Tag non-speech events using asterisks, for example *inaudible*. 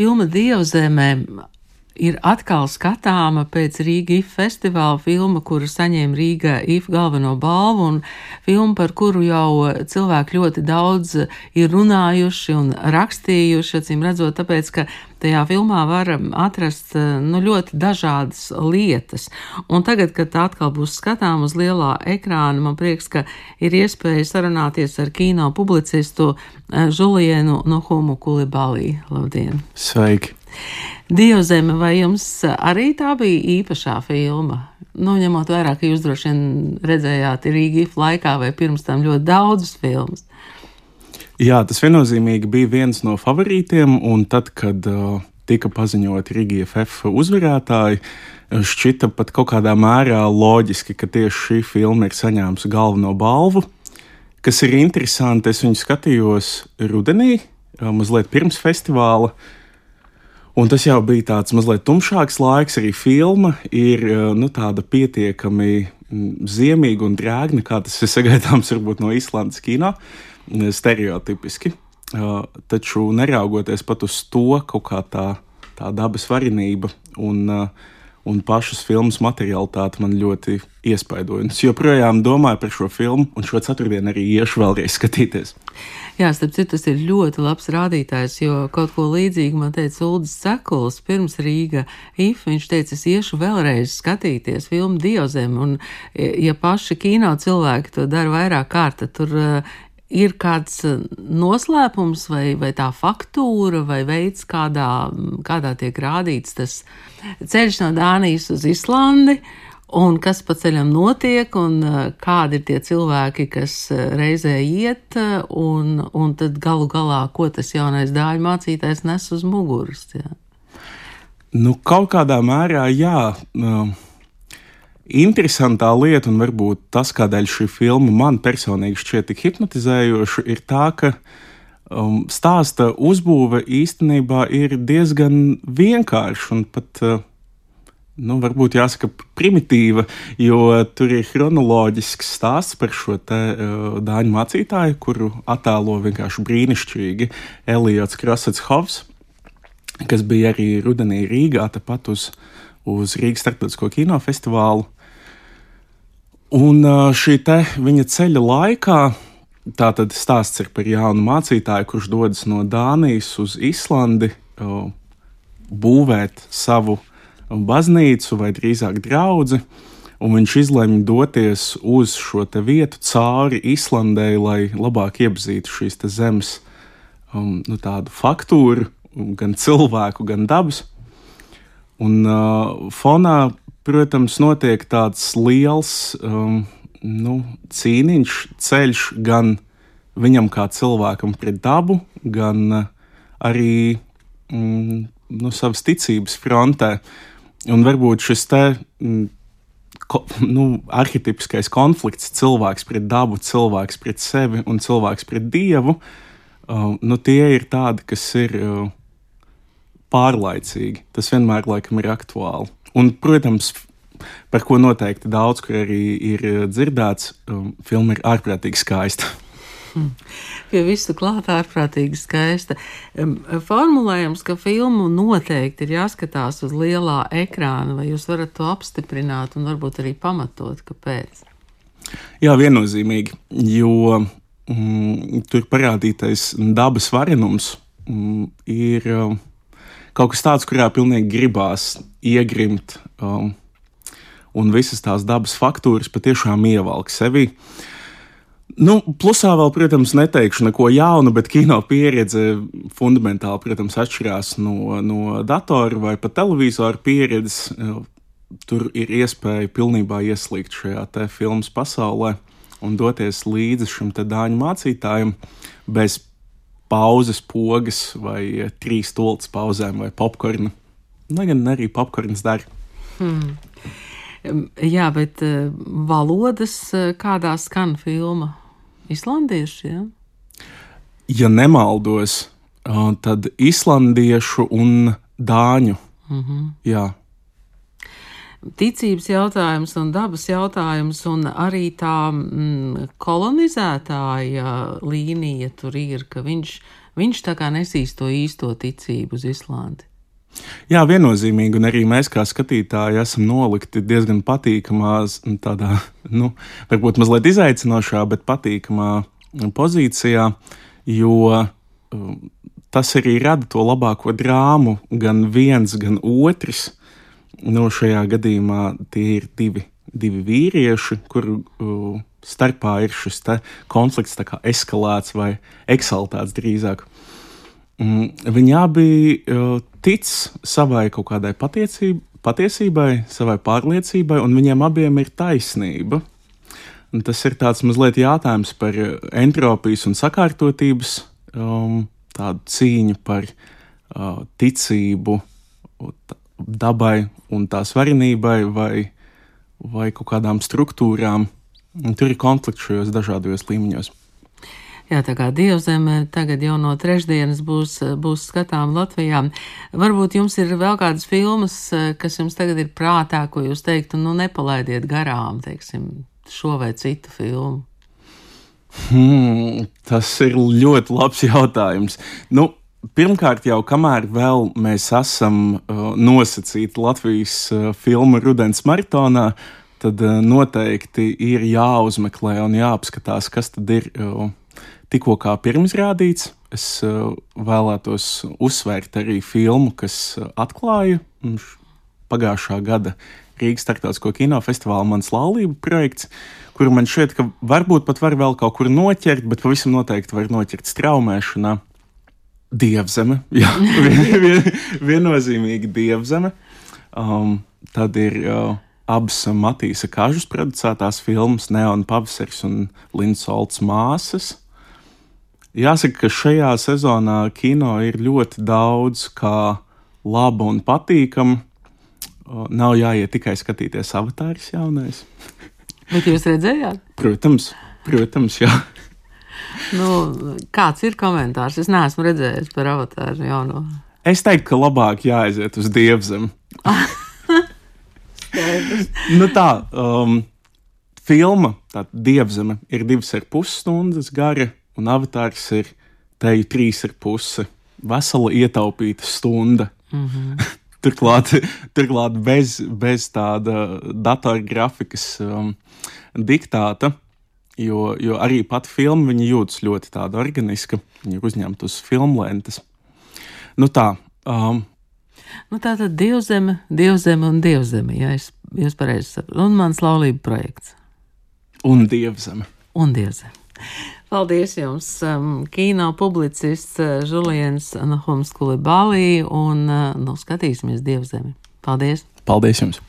Filma Dievzemē ir atkal skatāma pēc Rīga IF festivāla filma, kuru saņēma Rīga IF galveno balvu, un filma, par kuru jau cilvēki ļoti daudz ir runājuši un rakstījuši, acīm redzot, tāpēc, ka tajā filmā var atrast nu, ļoti dažādas lietas. Un tagad, kad tā atkal būs skatām uz lielā ekrāna, man prieks, ka ir iespēja sarunāties ar kino publicistu Žulienu Nuhumu Kulibalī. Labdien! Sveiki! Dievzeme, vai jums arī tā bija īpašā filma? Nu, ņemot vērā, ka jūs droši vien redzējāt Rīgā laikā vai pirms tam ļoti daudzas filmas. Jā, tas viennozīmīgi bija viens no favorītiem, un tad, kad uh, tika paziņot Rīgā FF uzvarētāji, šķita pat kaut kādā mērā loģiski, ka tieši šī filma ir saņēmusi galveno balvu. Kas ir interesanti, es viņu skatījos rudenī, mazliet pirms festivāla. Uh, Un tas jau bija tāds mazliet tumšāks laiks, arī filma ir eh, nu, tāda pietiekami mm, ziemīga un drēgna, kā tas ir sagaidāms varbūt no Islandes kino, mm, stereotipiski. Uh, taču neraugoties pat uz to, kaut kā tā, tā dabas varenība un un pašas filmas materiālitāte man ļoti iespaidoja. Es joprojām domāju par šo filmu, un šo ceturtdienu arī iešu vēlreiz skatīties. Jā, starp citu, tas ir ļoti labs rādītājs, jo kaut ko līdzīgu man teica Ulris Sekuls pirms Rīga IF. Viņš teica, es iešu vēlreiz skatīties filmu Dievzem, un ja paši kino cilvēki to dara vairāk kārt, tad tur ir kāds eh, noslēpums vai, vai tā faktūra vai veids, kādā, kādā tiek rādīts tas ceļš no Dānijas uz Islandi. Un kas pa ceļam notiek, un eh, kādi ir tie cilvēki, kas eh, reizē iet, un, un tad galu galā, ko tas jaunais dāļu mācītājs nes uz muguras. Jā. Nu, kaut kādā mērā, jā. Uh Interesantā lieta, un varbūt tas, kādēļ šī filma man personīgi šķiet tik hipnotizējoša, ir tā, ka um, stāsta uzbūve īstenībā ir diezgan vienkārša un pat. Uh, nu, varbūt jāsaka, primitīva, jo tur ir chronoloģisks stāsts par šo te, uh, dāņu mācītāju, kuru attēlo vienkārši brīnišķīgi Eliots Krasovs, kas bija arī rudenī Rīgā, tepat uz, uz Rīgas starptautisko kinofestivālu. Un šī te viņa ceļa laikā, tātad stāsts ir par jaunu mācītāju, kurš dodas no Dānijas uz Islandi būvēt savu baznīcu vai drīzāk draugu. Un viņš izlemj doties uz šo vietu cauri Islandē, lai labāk iepazītu šīs zemes um, nu, faktūru, gan cilvēku, gan dabas. Un uh, fonā protams, notiek tāds liels um, nu, cīniņš, ceļš gan viņam kā cilvēkam pret dabu, gan uh, arī mm, nu, savas ticības frontē. Un varbūt šis te mm, ko, *laughs* nu, arhitektiskais konflikts, cilvēks pret dabu, cilvēks pret sevi un cilvēks pret dievu, uh, nu, tie ir tādi, kas ir uh, pārlaicīgi. Tas vienmēr laikam ir aktuāli. Un, protams, par ko noteikti daudz, kur arī ir dzirdēts, um, filma ir ārprātīgi skaista. *laughs* Pie visu klāt ārprātīgi skaista. Formulējums, ka filmu noteikti ir jāskatās uz lielā ekrāna, vai jūs varat to apstiprināt un varbūt arī pamatot, kāpēc? Jā, viennozīmīgi, jo mm, tur parādītais dabas varenums mm, ir. Um, kaut kas tāds, kurā pilnīgi gribās iegrimt, um, un visas tās dabas faktūras patiešām ievelk sevi. Nu, plusā vēl, protams, neteikšu neko jaunu, bet kino pieredze fundamentāli, protams, atšķirās no, no datora vai pat televizoru pieredzes. Tur ir iespēja pilnībā ieslīgt šajā te filmas pasaulē un doties līdzi šim te dāņu mācītājam bez pauzes, pogas vai trīs stultas pauzēm vai popkorna. Lai gan arī popkorns dara. Hmm. Jā, bet uh, valodas, uh, kādā skan filma? Islandieši, jā? Ja nemaldos, uh, tad islandiešu un dāņu. Mm -hmm. Jā ticības jautājums un dabas jautājums, un arī tā mm, kolonizētāja līnija tur ir, ka viņš, viņš tā kā nesīs to īsto ticību uz Islandi. Jā, viennozīmīgi, un arī mēs kā skatītāji esam nolikti diezgan patīkamā, tādā, nu, varbūt mazliet izaicinošā, bet patīkamā pozīcijā, jo um, tas arī rada to labāko drāmu, gan viens, gan otrs. Nu, šajā gadījumā tie ir divi, divi vīrieši, kuru uh, starpā ir šis konflikts eskalēts vai eksaltēts drīzāk. Mm, viņi abi uh, tic savai kaut kādai patiesībai, savai pārliecībai, un viņiem abiem ir taisnība. Un tas ir tāds mazliet jautājums par entropijas un sakārtotības um, tādu cīņu par uh, ticību dabai un tās varenībai vai, vai kaut kādām struktūrām. Un tur ir konflikts šajos dažādos līmeņos. Jā, tā kā dievzeme tagad jau no trešdienas būs, būs skatām Latvijā. Varbūt jums ir vēl kādas filmas, kas jums tagad ir prātā, ko jūs teiktu, nu nepalaidiet garām, teiksim, šo vai citu filmu. Hmm, tas ir ļoti labs jautājums. Nu, pirmkārt, jau kamēr mēs esam uh, nosacīti Latvijas uh, filmu Rudens maratonā, tad uh, noteikti ir jāuzmeklē un jāapskatās, kas tad ir. Uh, tikko kā pirmizrādīts. Es uh, vēlētos uzsvērt arī filmu, kas uh, atklāja pagājušā gada Rīgas starptautisko kinofestivāla mans laulību projekts, kuru man šķiet, ka varbūt pat var vēl kaut kur noķert, bet pavisam noteikti var noķert straumēšanā. Dievzeme, *laughs* jā, vien, vien, viennozīmīgi dievzeme. Um, tad ir uh, abas Matīsa Kažas producētās filmas Neona Pavasaris un Lindas Olts māsas. Jāsaka, ka šajā sezonā kino ir ļoti daudz kā laba un patīkama. Nav jāiet tikai skatīties avatārs jaunais. Bet jūs redzējāt? Protams, protams, jā. Nu, kāds ir komentārs? Es neesmu redzējis par avatāru jauno. Es teiktu, ka labāk jāaiziet uz dievzemi. nu tā, um, filma, tā dievzeme, ir divas ar pus stundas gara un avatārs ir teju trīs ar pusi. Vesela ietaupīta stunda. Mm -hmm. *laughs* turklāt, turklāt bez, bez tāda datorgrafikas um, diktāta. Jo, jo arī pati filma jūtas ļoti tāda organiska. Viņa ir uzņemta uz filmlentes. Nu tā. Um, nu tā tad dievzeme, dievzeme un dievzeme, ja es, es pareizi saprotu. Un mans laulība projekts. Un dievzeme. Un dievzeme. Paldies jums, um, kino publicists uh, Žuliens Nahums Kulibālī un uh, nu, skatīsimies Dievzemi. Paldies! Paldies jums!